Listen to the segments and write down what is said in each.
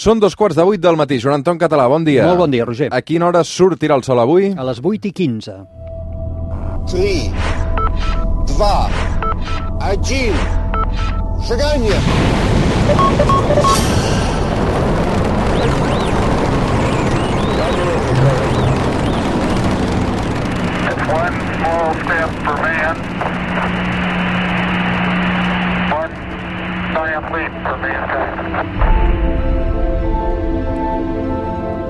Són dos quarts de vuit del matí. Joan Anton Català, bon dia. Molt bon dia, Roger. A quina hora sortirà el sol avui? A les vuit i 15. 3, 2, 1, seganya! One small step for man, one giant leap for mankind.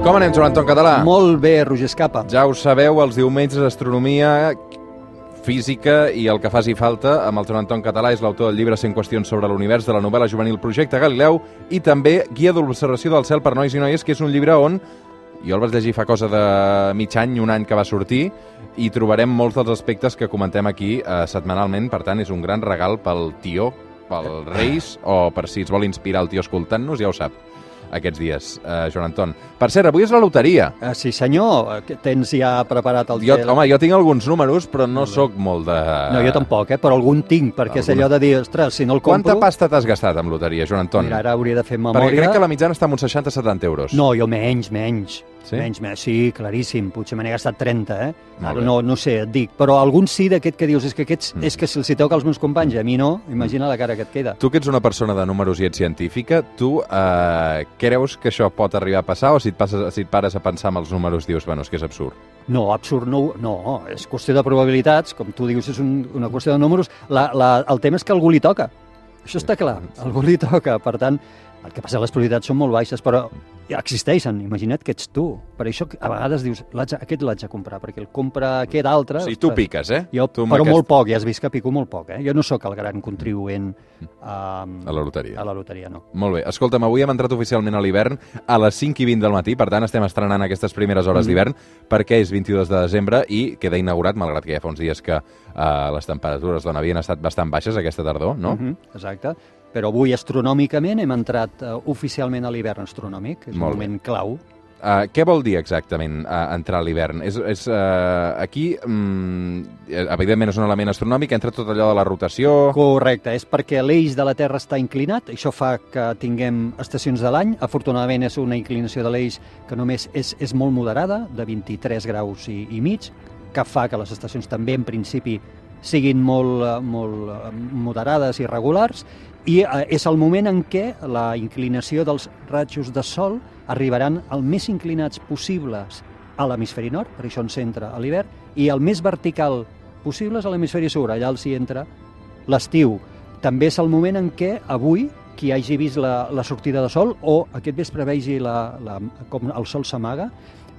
Com anem, Joan Anton Català? Molt bé, Roger Escapa. Ja ho sabeu, els diumenges d'astronomia física i el que faci falta amb el Joan Anton Català és l'autor del llibre 100 qüestions sobre l'univers de la novel·la juvenil Projecte Galileu i també Guia d'observació del cel per nois i noies, que és un llibre on jo el vaig llegir fa cosa de mig any, un any que va sortir, i trobarem molts dels aspectes que comentem aquí eh, setmanalment, per tant és un gran regal pel tió, pel Reis, o per si es vol inspirar el tio escoltant-nos, ja ho sap, aquests dies, eh, Joan Anton. Per cert, avui és la loteria. Uh, sí, senyor, eh, que tens ja preparat el Jo, gel? home, jo tinc alguns números, però no sóc molt de... No, jo tampoc, eh? però algun tinc, perquè és Alguna. allò de dir, ostres, si no el compro... Quanta pasta t'has gastat amb loteria, Joan Anton? Mira, ara hauria de fer Perquè memòria. crec que la mitjana està en uns 60-70 euros. No, jo menys, menys. Sí? Menys, menys, sí, claríssim. Potser me n'he gastat 30, eh? Molt Ara no, no sé, et dic. Però alguns sí d'aquest que dius, és que aquests, Mm. és que si els toca als meus companys, a mi no, imagina la cara que et queda. Tu que ets una persona de números i ets científica, tu eh, creus que això pot arribar a passar o si et, passes, si et pares a pensar amb els números dius, bueno, és que és absurd? No, absurd no, no, és qüestió de probabilitats, com tu dius, és un, una qüestió de números. La, la, el tema és que algú li toca. Això està clar, algú li toca. Per tant, el que passa que les probabilitats són molt baixes, però ja existeixen. Imagina't que ets tu. Per això a vegades dius, "L'haig de- aquest l'haig de comprar, perquè el compra aquest altre... Sigui, tu piques, eh? Jo, tu però aquest- molt poc, ja has vist que pico molt poc. Eh? Jo no sóc el gran contribuent a, A la loteria. a la loteria, no. Molt bé. Escolta'm, avui hem entrat oficialment a l'hivern a les 5 i 20 del matí, per tant estem estrenant aquestes primeres hores Mm. d'hivern perquè és 22 de desembre i queda inaugurat, malgrat que ja fa uns dies que eh, les temperatures d'on havien estat bastant baixes aquesta tardor, no? Mhm, exacte. Però avui, astronòmicament, hem entrat uh, oficialment a l'hivern astronòmic. És Molt un bé. moment clau. Uh, què vol dir exactament uh, entrar a l'hivern? És, és, uh, aquí, um, evidentment, és un element astronòmic, entra tot allò de la rotació... Correcte, és perquè l'eix de la Terra està inclinat, això fa que tinguem estacions de l'any. Afortunadament és una inclinació de l'eix que només és, és molt moderada, de 23 graus i, i mig, que fa que les estacions també, en principi, siguin molt, molt moderades i regulars, i eh, és el moment en què la inclinació dels ratxos de sol arribaran el més inclinats possibles a l'hemisferi nord, per això ens entra a l'hivern, i el més vertical possibles a l'hemisferi sud, allà els hi entra l'estiu. També és el moment en què avui qui hagi vist la, la sortida de sol o aquest vespre vegi la, la, com el sol s'amaga,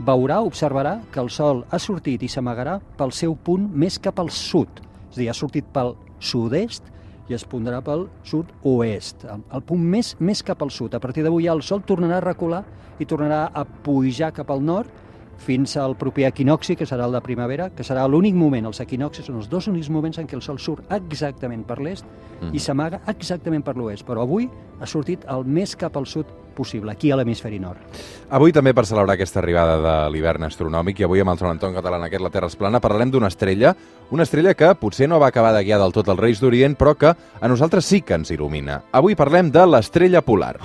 veurà, observarà que el sol ha sortit i s'amagarà pel seu punt més cap al sud. És a dir, ha sortit pel sud-est i es pondrà pel sud-oest, el, punt més, més cap al sud. A partir d'avui ja el sol tornarà a recular i tornarà a pujar cap al nord fins al proper equinoxi, que serà el de primavera, que serà l'únic moment, els equinoxis són els dos únics moments en què el sol surt exactament per l'est Mhm. i s'amaga exactament per l'oest. Però avui ha sortit el més cap al sud possible, aquí a l'hemisferi nord. Avui també per celebrar aquesta arribada de l'hivern astronòmic i avui amb el Joan Anton Català en aquest La Terra es plana parlarem d'una estrella, una estrella que potser no va acabar de guiar del tot els Reis d'Orient, però que a nosaltres sí que ens il·lumina. Avui parlem de l'estrella polar.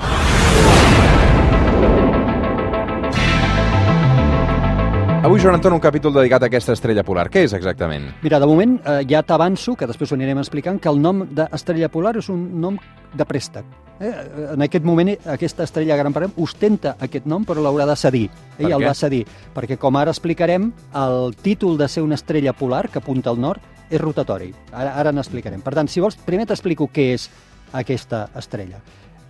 Avui, Joan Anton, un capítol dedicat a aquesta estrella polar. Què és exactament? Mira, de moment eh, ja t'avanço, que després ho anirem explicant, que el nom d'estrella polar és un nom de préstec. Eh? En aquest moment, eh, aquesta estrella gran parem ostenta aquest nom, però l'haurà de cedir. Ell el va cedir, perquè com ara explicarem, el títol de ser una estrella polar, que apunta al nord, és rotatori. Ara, ara n'explicarem. Per tant, si vols, primer t'explico què és aquesta estrella.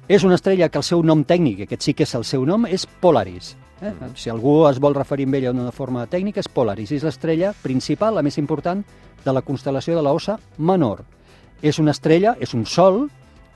És una estrella que el seu nom tècnic, aquest sí que és el seu nom, és Polaris. Eh? Si algú es vol referir amb ella d'una forma tècnica, és Polaris. És l'estrella principal, la més important, de la constel·lació de la Ossa Menor. És una estrella, és un sol,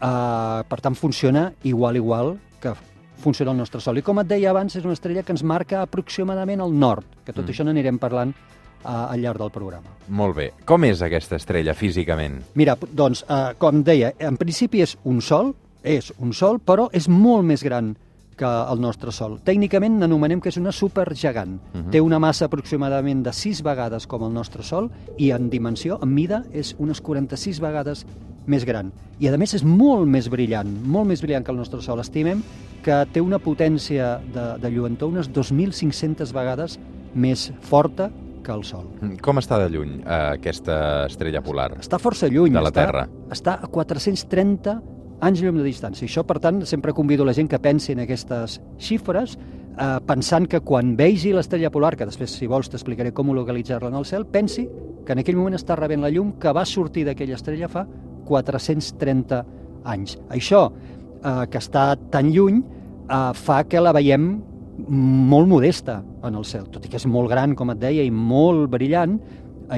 eh, per tant funciona igual igual que funciona el nostre Sol. I com et deia abans, és una estrella que ens marca aproximadament al nord, que tot Mm. això n'anirem parlant eh, al llarg del programa. Molt bé. Com és aquesta estrella físicament? Mira, doncs, eh, com deia, en principi és un sol, és un sol, però és molt més gran que el nostre Sol. Tècnicament n'anomenem que és una supergegant. Uh Mhm. -huh. Té una massa aproximadament de 6 vegades com el nostre Sol i en dimensió, en mida, és unes 46 vegades més gran. I a més és molt més brillant, molt més brillant que el nostre Sol. Estimem que té una potència de, de lluentor unes 2.500 vegades més forta que el Sol. Mm, Com està de lluny eh, aquesta estrella polar? Està força lluny. De la està, Terra. Està a 430 anys llum de distància. Això, per tant, sempre convido la gent que pensi en aquestes xifres, eh, pensant que quan vegi l'estrella polar, que després, si vols, t'explicaré com localitzar-la en el cel, pensi que en aquell moment està rebent la llum que va sortir d'aquella estrella fa 430 anys. Això, eh, que està tan lluny, eh, fa que la veiem molt modesta en el cel, tot i que és molt gran, com et deia, i molt brillant,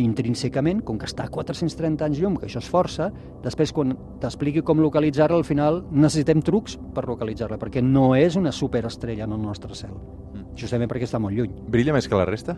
intrínsecament, com que està a 430 anys llum, que això és força, després quan t'expliqui com localitzar-la, al final necessitem trucs per localitzar-la, perquè no és una superestrella en el nostre cel, justament perquè està molt lluny. Brilla més que la resta?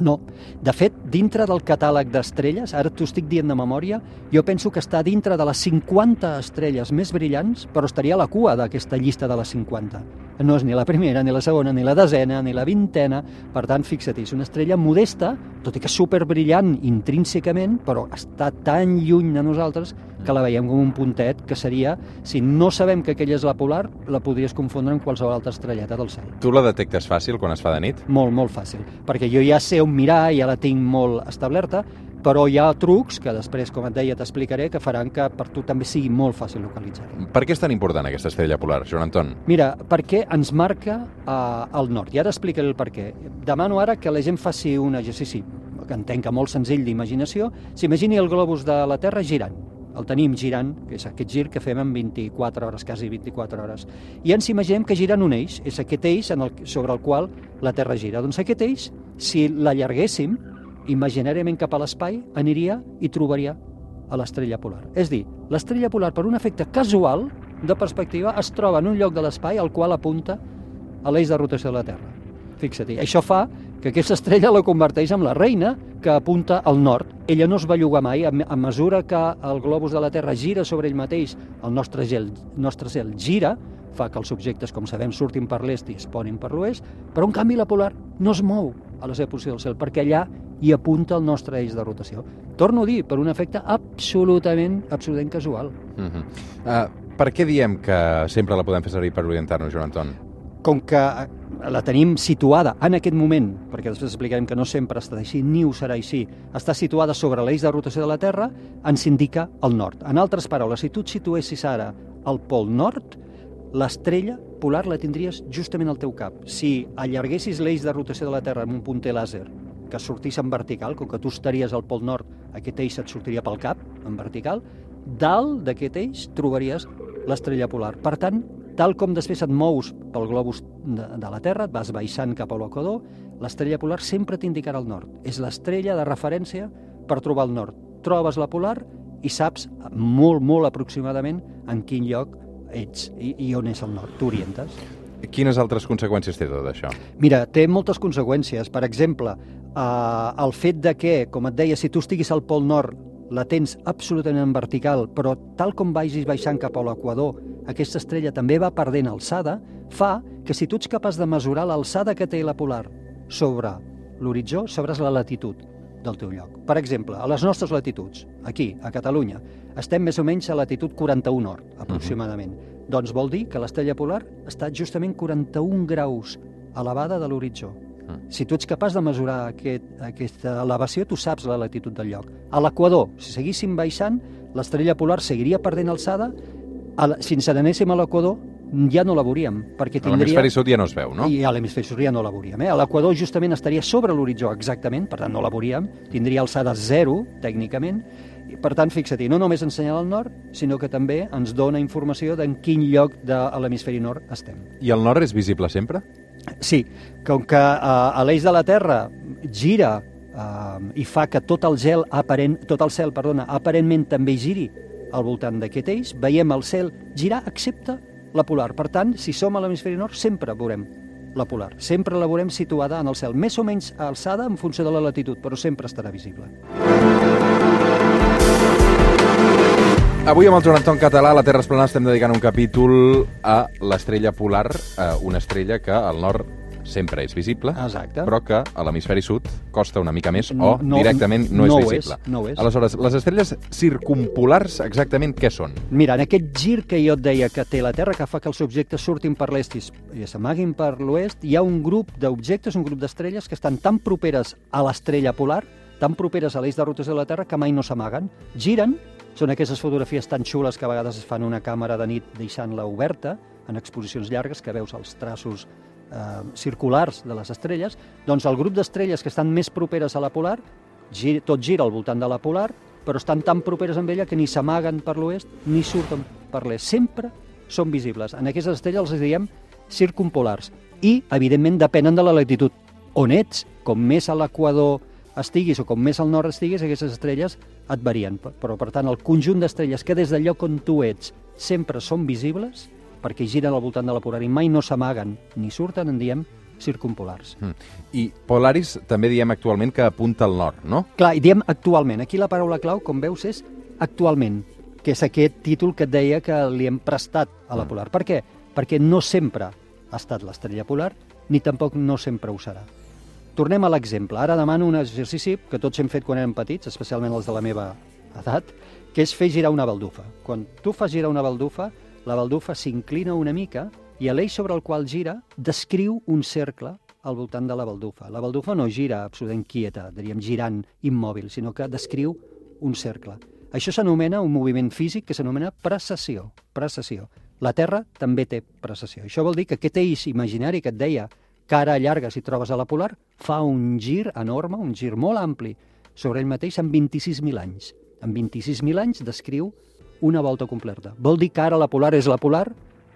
No. De fet, dintre del catàleg d'estrelles, ara t'ho estic dient de memòria, jo penso que està dintre de les 50 estrelles més brillants, però estaria a la cua d'aquesta llista de les 50. No és ni la primera, ni la segona, ni la desena, ni la vintena. Per tant, fixa't, és una estrella modesta, tot i que superbrillant intrínsecament, però està tan lluny de nosaltres que la veiem com un puntet que seria, si no sabem que aquella és la polar, la podries confondre amb qualsevol altra estrelleta del cel. Tu la detectes fàcil quan es fa de nit? Molt, molt fàcil, perquè jo ja sé on mirar, ja la tinc molt establerta, però hi ha trucs que després, com et deia, t'explicaré, que faran que per tu també sigui molt fàcil localitzar-la. Per què és tan important aquesta estrella polar, Joan Anton? Mira, perquè ens marca eh, el nord, i ara explicaré el per què. Demano ara que la gent faci un exercici, que entenc que molt senzill d'imaginació, s'imagini el globus de la Terra girant, el tenim girant, que és aquest gir que fem en 24 hores, quasi 24 hores. I ens imaginem que gira en un eix, és aquest eix en el, sobre el qual la Terra gira. Doncs aquest eix, si l'allarguéssim, imaginàriament cap a l'espai, aniria i trobaria a l'estrella polar. És dir, l'estrella polar, per un efecte casual de perspectiva, es troba en un lloc de l'espai al qual apunta a l'eix de rotació de la Terra. Fixa-t'hi, això fa que aquesta estrella la converteix en la reina que apunta al nord. Ella no es belluga mai, a me- a mesura que el globus de la Terra gira sobre ell mateix, el nostre gel, nostre cel gira, fa que els objectes, com sabem, surtin per l'est i es ponin per l'oest, però en canvi la polar no es mou a la seva posició del cel, perquè allà hi apunta el nostre eix de rotació. Torno a dir, per un efecte absolutament, absolutament casual. Uh -huh. uh, per què diem que sempre la podem fer servir per orientar-nos, Joan Anton? com que eh, la tenim situada en aquest moment, perquè després explicarem que no sempre està així, ni ho serà així, està situada sobre l'eix de rotació de la Terra, ens indica el nord. En altres paraules, si tu et situessis ara al pol nord, l'estrella polar la tindries justament al teu cap. Si allarguessis l'eix de rotació de la Terra amb un punter làser que sortís en vertical, com que tu estaries al pol nord, aquest eix et sortiria pel cap, en vertical, dalt d'aquest eix trobaries l'estrella polar. Per tant, tal com després et mous pel globus de, de la Terra, et vas baixant cap a l'equador, l'estrella polar sempre t'indicarà el nord. És l'estrella de referència per trobar el nord. Trobes la polar i saps molt, molt aproximadament en quin lloc ets i, i on és el nord. T'orientes. Quines altres conseqüències té tot això? Mira, té moltes conseqüències. Per exemple, eh, el fet de que, com et deia, si tu estiguis al pol nord, la tens absolutament en vertical, però tal com vagis baixant cap a l'equador, aquesta estrella també va perdent alçada, fa que si tu ets capaç de mesurar l'alçada que té la polar sobre l'horitzó, sabràs la latitud del teu lloc. Per exemple, a les nostres latituds, aquí, a Catalunya, estem més o menys a latitud 41 nord, aproximadament. Uh -huh. Doncs vol dir que l'estrella polar està justament 41 graus elevada de l'horitzó. Si tu ets capaç de mesurar aquest, aquesta elevació, tu saps la latitud del lloc. A l'equador, si seguíssim baixant, l'estrella polar seguiria perdent alçada, a la, si ens n'anéssim a l'equador, ja no la veuríem, perquè A tindria... l'hemisferi sud ja no es veu, no? I a l'hemisferi sud ja no la veuríem. Eh? A l'equador justament estaria sobre l'horitzó, exactament, per tant no la veuríem, tindria alçada zero, tècnicament, i per tant, fixa-t'hi, no només ens senyala el nord, sinó que també ens dona informació d'en quin lloc de l'hemisferi nord estem. I el nord és visible sempre? Sí, com que eh, a l'eix de la Terra gira eh, i fa que tot el gel aparent, tot el cel, perdona, aparentment també giri al voltant d'aquest eix, veiem el cel girar excepte la polar. Per tant, si som a l'hemisferi nord, sempre veurem la polar. Sempre la veurem situada en el cel, més o menys alçada en funció de la latitud, però sempre estarà visible. Avui amb el Joan Anton Català, a la Terra Esplana, estem dedicant un capítol a l'estrella polar, eh, una estrella que al nord sempre és visible, Exacte. però que a l'hemisferi sud costa una mica més No- o no- directament no, no és visible. és, no és. Aleshores, les estrelles circumpolars exactament què són? Mira, en aquest gir que jo et deia que té la Terra, que fa que els objectes surtin per l'est i es- i s'amaguin per l'oest, hi ha un grup d'objectes, un grup d'estrelles que estan tan properes a l'estrella polar, tan properes a l'eix de rotació de la Terra, que mai no s'amaguen. Giren, són aquestes fotografies tan xules que a vegades es fan una càmera de nit deixant-la oberta, en exposicions llargues, que veus els traços eh, circulars de les estrelles, doncs el grup d'estrelles que estan més properes a la polar, gir, tot gira al voltant de la polar, però estan tan properes amb ella que ni s'amaguen per l'oest ni surten per l'est. Sempre són visibles. En aquestes estrelles els diem circumpolars. I, evidentment, depenen de la latitud on ets. Com més a l'equador estiguis o com més al nord estiguis, aquestes estrelles et varien. Però, per tant, el conjunt d'estrelles que des del lloc on tu ets sempre són visibles, perquè giren al voltant de la polar i mai no s'amaguen ni surten, en diem circumpolars. Mm. I Polaris també diem actualment que apunta al nord, no? Clar, i diem actualment. Aquí la paraula clau, com veus, és actualment, que és aquest títol que et deia que li hem prestat a la Mm. polar. Per què? Perquè no sempre ha estat l'estrella polar, ni tampoc no sempre ho serà. Tornem a l'exemple. Ara demano un exercici que tots hem fet quan érem petits, especialment els de la meva edat, que és fer girar una baldufa. Quan tu fas girar una baldufa, la baldufa s'inclina una mica i l'eix sobre el qual gira descriu un cercle al voltant de la baldufa. La baldufa no gira absolutament quieta, diríem girant immòbil, sinó que descriu un cercle. Això s'anomena un moviment físic que s'anomena precessió. Precessió. La Terra també té precessió. Això vol dir que aquest eix imaginari que et deia que ara llarga si trobes a la polar, fa un gir enorme, un gir molt ampli sobre ell mateix en 26.000 anys. En 26.000 anys descriu una volta completa. Vol dir que ara la polar és la polar,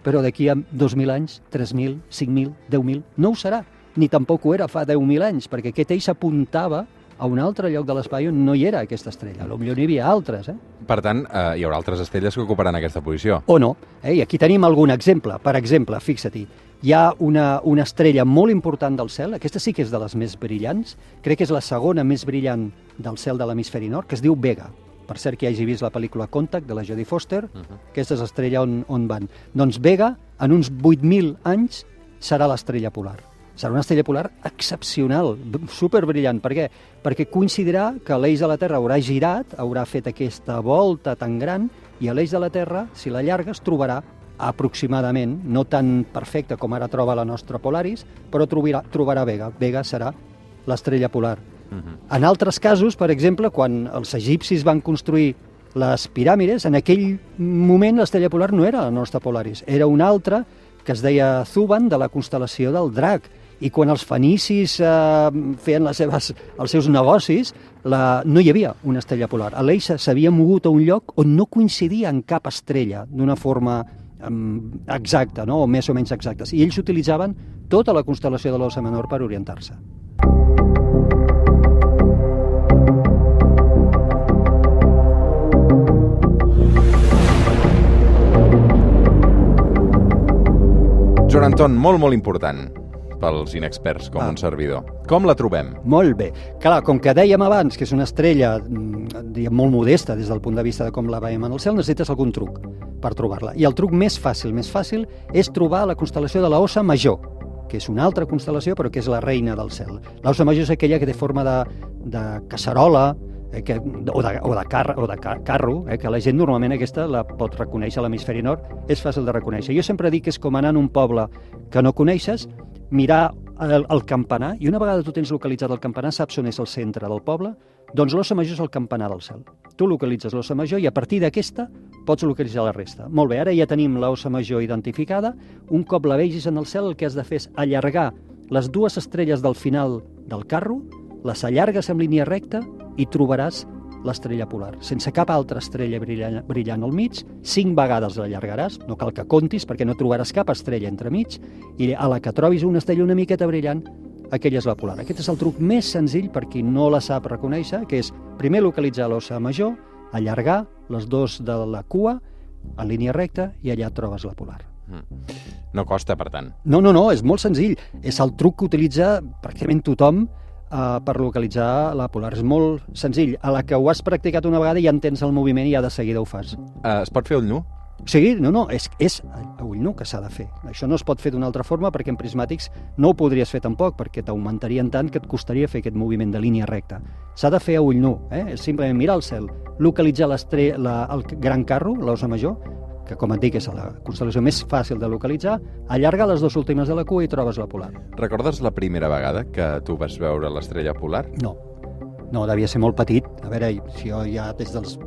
però d'aquí a 2.000 anys, 3.000, 5.000, 10.000, no ho serà. Ni tampoc ho era fa 10.000 anys, perquè aquest eix apuntava a un altre lloc de l'espai on no hi era aquesta estrella. Potser n'hi havia altres, eh? Per tant, eh, hi haurà altres estrelles que ocuparan aquesta posició. o no. Eh? I aquí tenim algun exemple. Per exemple, fixa-t'hi, hi ha una, una estrella molt important del cel, aquesta sí que és de les més brillants, crec que és la segona més brillant del cel de l'hemisferi nord, que es diu Vega. Per cert, que hagi vist la pel·lícula Contact, de la Jodie Foster, uh -huh. aquesta és l'estrella on, on van. Doncs Vega, en uns 8.000 anys, serà l'estrella polar. Serà una estrella polar excepcional, superbrillant. Per què? Perquè coincidirà que l'eix de la Terra haurà girat, haurà fet aquesta volta tan gran, i a l'eix de la Terra, si la llargues, trobarà aproximadament, no tan perfecta com ara troba la nostra Polaris, però trobarà, trobarà Vega. Vega serà l'estrella polar. Uh -huh. En altres casos, per exemple, quan els egipcis van construir les piràmides, en aquell moment l'estrella polar no era la nostra Polaris, era una altra que es deia Zuban, de la constel·lació del drac. I quan els fenicis eh, feien les seves, els seus negocis, la, no hi havia una estrella polar. A l'eix s'havia mogut a un lloc on no coincidia en cap estrella d'una forma um, exacta, no? o més o menys exactes. I ells utilitzaven tota la constel·lació de l'Ossa Menor per orientar-se. Joan Anton, molt, molt important pels inexperts com Ah. un servidor. Com la trobem? Molt bé. Clar, com que dèiem abans que és una estrella mm, diguem, molt modesta des del punt de vista de com la veiem en el cel, necessites algun truc per trobar-la. I el truc més fàcil, més fàcil, és trobar la constel·lació de la Ossa Major, que és una altra constel·lació però que és la reina del cel. L'Ossa Major és aquella que té forma de, de casserola, eh, que, o, de, o, de car, o de car, carro, eh, que la gent normalment aquesta la pot reconèixer a l'hemisferi nord, és fàcil de reconèixer. Jo sempre dic que és com anar en un poble que no coneixes, mirar el, el campanar, i una vegada tu tens localitzat el campanar, saps on és el centre del poble, doncs l'ossa major és el campanar del cel. Tu localitzes l'ossa major i a partir d'aquesta pots localitzar la resta. Molt bé, ara ja tenim l'ossa major identificada. Un cop la vegis en el cel, el que has de fer és allargar les dues estrelles del final del carro, les allargues en línia recta i trobaràs l'estrella polar. Sense cap altra estrella brillant, brillant al mig, cinc vegades l'allargaràs, no cal que comptis perquè no trobaràs cap estrella entremig, i a la que trobis una estrella una miqueta brillant, aquella és la polar. Aquest és el truc més senzill per qui no la sap reconèixer, que és primer localitzar l'ossa major, allargar les dos de la cua en línia recta i allà trobes la polar. Mm. No costa, per tant. No, no, no, és molt senzill. És el truc que utilitza pràcticament tothom uh, per localitzar la polar. És molt senzill. A la que ho has practicat una vegada ja entens el moviment i ja de seguida ho fas. Uh, es pot fer el nu? Sí, no, no, és, és a ull nu que s'ha de fer. Això no es pot fer d'una altra forma perquè en prismàtics no ho podries fer tampoc, perquè t'augmentarien tant que et costaria fer aquest moviment de línia recta. S'ha de fer a ull nu, eh? és simplement mirar el cel, localitzar la, el gran carro, l'osa major, que com et dic és la constel·lació més fàcil de localitzar, allarga les dues últimes de la cua i trobes la polar. Recordes la primera vegada que tu vas veure l'estrella polar? No, no, devia ser molt petit. A veure, si jo ja des dels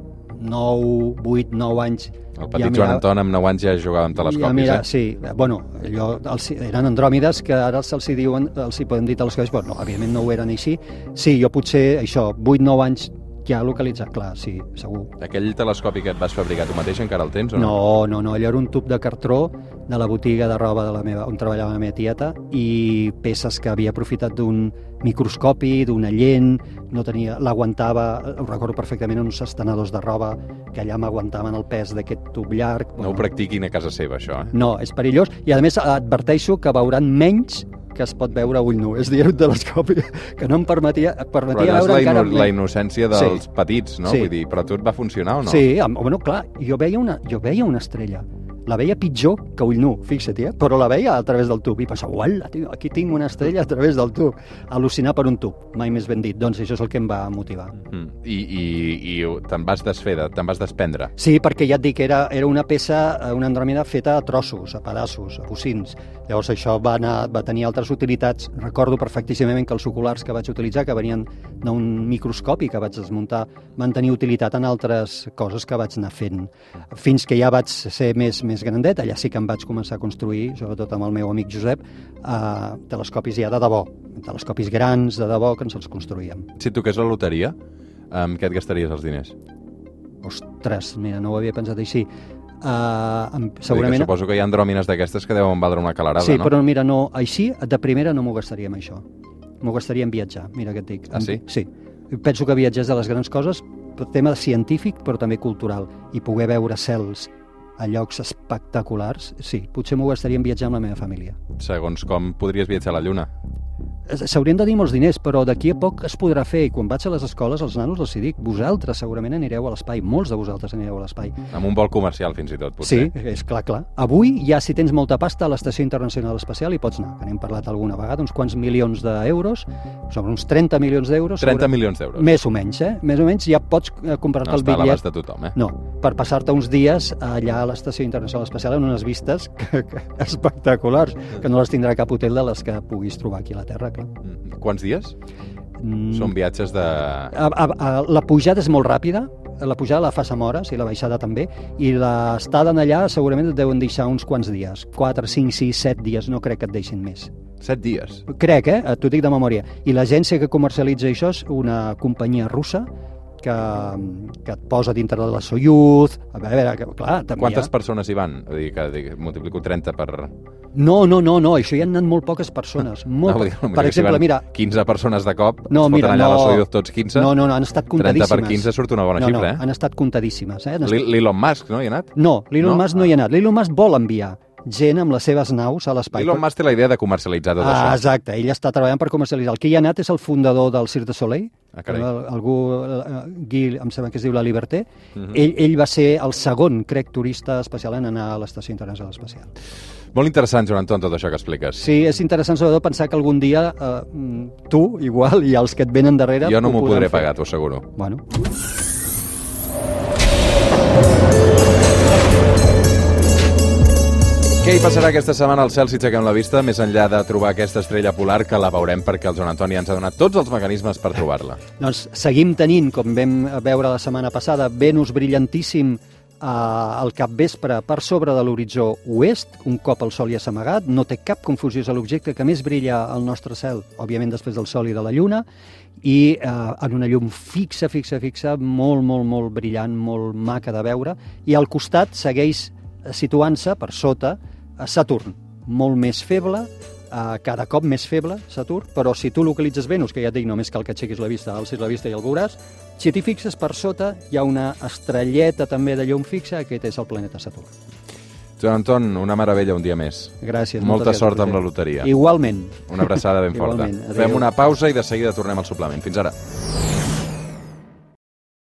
9, 8, 9 anys... El petit Joan Anton amb 9 anys ja jugava amb telescopis, ja mira, eh? Sí, bueno, allò, els, eren andròmides que ara se'ls diuen, els hi poden dir telescopis, però no, evidentment no ho eren així. Sí, jo potser, això, 8-9 anys ja localitzat, clar, sí, segur. Aquell telescopi que et vas fabricar tu mateix encara el tens o no? No, no, no, allò era un tub de cartró de la botiga de roba de la meva, on treballava la meva tieta i peces que havia aprofitat d'un microscopi, d'una lent, no tenia, l'aguantava, ho recordo perfectament, uns estenedors de roba que allà m'aguantaven el pes d'aquest tub llarg. No ho practiquin a casa seva, això, eh? No, és perillós i a més adverteixo que veuran menys que es pot veure a ull nu. És dir, un telescopi que no em permetia, permetia Però veure la, encara inno la innocència dels Sí. petits, no? Sí. Vull dir, però et va funcionar o no? Sí, bueno, clar, jo veia, una, jo veia una estrella. La veia pitjor que ull nu, fixa't, eh? però la veia a través del tub i pensava, uala, tio, aquí tinc una estrella a través del tub. Al·lucinar per un tub, mai més ben dit. Doncs això és el que em va motivar. Mm. I, i, i te'n vas desfer, de- te'n vas desprendre. Sí, perquè ja et dic, era, era una peça, eh, una andròmida feta a trossos, a pedaços, a bocins. Llavors això va, anar, va tenir altres utilitats. Recordo perfectíssimament que els oculars que vaig utilitzar, que venien d'un microscopi que vaig desmuntar, van tenir utilitat en altres coses que vaig anar fent. Fins que ja vaig ser més, més grandet, allà sí que em vaig començar a construir, sobretot amb el meu amic Josep, eh, telescopis ja de debò, telescopis grans, de debò, que ens els construïem. Si et toqués la loteria, amb què et gastaries els diners? Ostres, mira, no ho havia pensat així. Uh, Segurament... segurament... Que suposo que hi ha andròmines d'aquestes que deuen valdre una calarada, sí, no? però mira, no, així, de primera no m'ho gastaria amb això. M'ho gastaria en viatjar, mira què et dic. Ah, sí? Sí. Penso que viatjar és de les grans coses, tema científic, però també cultural, i poder veure cels a llocs espectaculars, sí, potser m'ho gastaria en viatjar amb la meva família. Segons com podries viatjar a la Lluna. S'haurien de dir molts diners, però d'aquí a poc es podrà fer, i quan vaig a les escoles, als nanos els dic, vosaltres segurament anireu a l'espai, molts de vosaltres anireu a l'espai. Amb un vol comercial, fins i tot, potser. Sí, és clar, clar. Avui ja si tens molta pasta a l'Estació Internacional Espacial hi pots anar, que n'hem parlat alguna vegada, uns quants milions d'euros, sobre uns 30 milions d'euros. 30 segura- milions d'euros. Més o menys, eh? Més o menys ja pots eh, comprar-te No el està a l'abast bitllet. de tothom, eh? No, per passar-te uns dies allà a l'Estació Internacional Espacial en unes vistes que, que, espectaculars, que no les tindrà cap hotel de les que puguis trobar aquí a la Terra, clar. Mm. Quants dies? Mm, Són viatges de... a, a, a, la pujada és molt ràpida, la pujada la fas amb hores i la baixada també, i l'estada en allà segurament et deuen deixar uns quants dies, 4, 5, 6, 7 dies, no crec que et deixin més. Set dies. Crec, eh? T'ho dic de memòria. I l'agència que comercialitza això és una companyia russa que, que et posa dintre de la Soyuz... A veure, a veure que, clar, també Quantes hi ha... persones hi van? Vull dir que dic, multiplico 30 per... No, no, no, no, això hi han anat molt poques persones. Molt... No, dir, per potser si exemple, van mira... 15 persones de cop, No, es mira, allà a la no. Soyuz tots 15? No, no, no, han estat 30 comptadíssimes. per 15 surt una bona no, xifra, no, eh? han estat comptadíssimes. Eh? Estat... L'Elon Musk, no, hi ha anat? No, l'Elon No? Musk no hi ha anat. L'Elon Musk vol enviar gent amb les seves naus a l'espai. Elon Musk té la idea de comercialitzar tot Ah, això. exacte, ell està treballant per comercialitzar. El que hi ha anat és el fundador del Cirque du Soleil, Ah, carai. algú, Guy, em sembla que es diu La Liberté. Mhm. ell, ell va ser el segon, crec, turista espacial en anar a l'Estació Internacional Espacial. Molt interessant, Joan Anton, tot això que expliques. Sí, és interessant sobretot pensar que algun dia eh, tu, igual, i els que et venen darrere... jo no ho m'ho podré fer. pagar, t'ho asseguro. Bueno, Què hi passarà aquesta setmana al cel si aixequem la vista, més enllà de trobar aquesta estrella polar, que la veurem perquè el Joan Antoni ens ha donat tots els mecanismes per trobar-la. doncs seguim tenint, com vam veure la setmana passada, Venus brillantíssim eh, al capvespre per sobre de l'horitzó oest, un cop el Sol ja s'ha amagat, no té cap confusió, és l'objecte que més brilla al nostre cel, òbviament després del Sol i de la Lluna, i eh, en una llum fixa, fixa, fixa, molt, molt, molt brillant, molt maca de veure, i al costat segueix situant-se per sota Saturn, molt més feble, eh, cada cop més feble, Saturn, però si tu localitzes Venus, que ja et dic, només cal que aixequis la vista, alcis la vista i el veuràs, si t'hi fixes per sota hi ha una estrelleta també de llum fixa, aquest és el planeta Saturn. Joan Anton, una meravella un dia més. Gràcies. Molta moltes sort gràcies, amb la loteria. Igualment. Una abraçada ben forta. Adéu. Fem una pausa i de seguida tornem al suplement. Fins ara.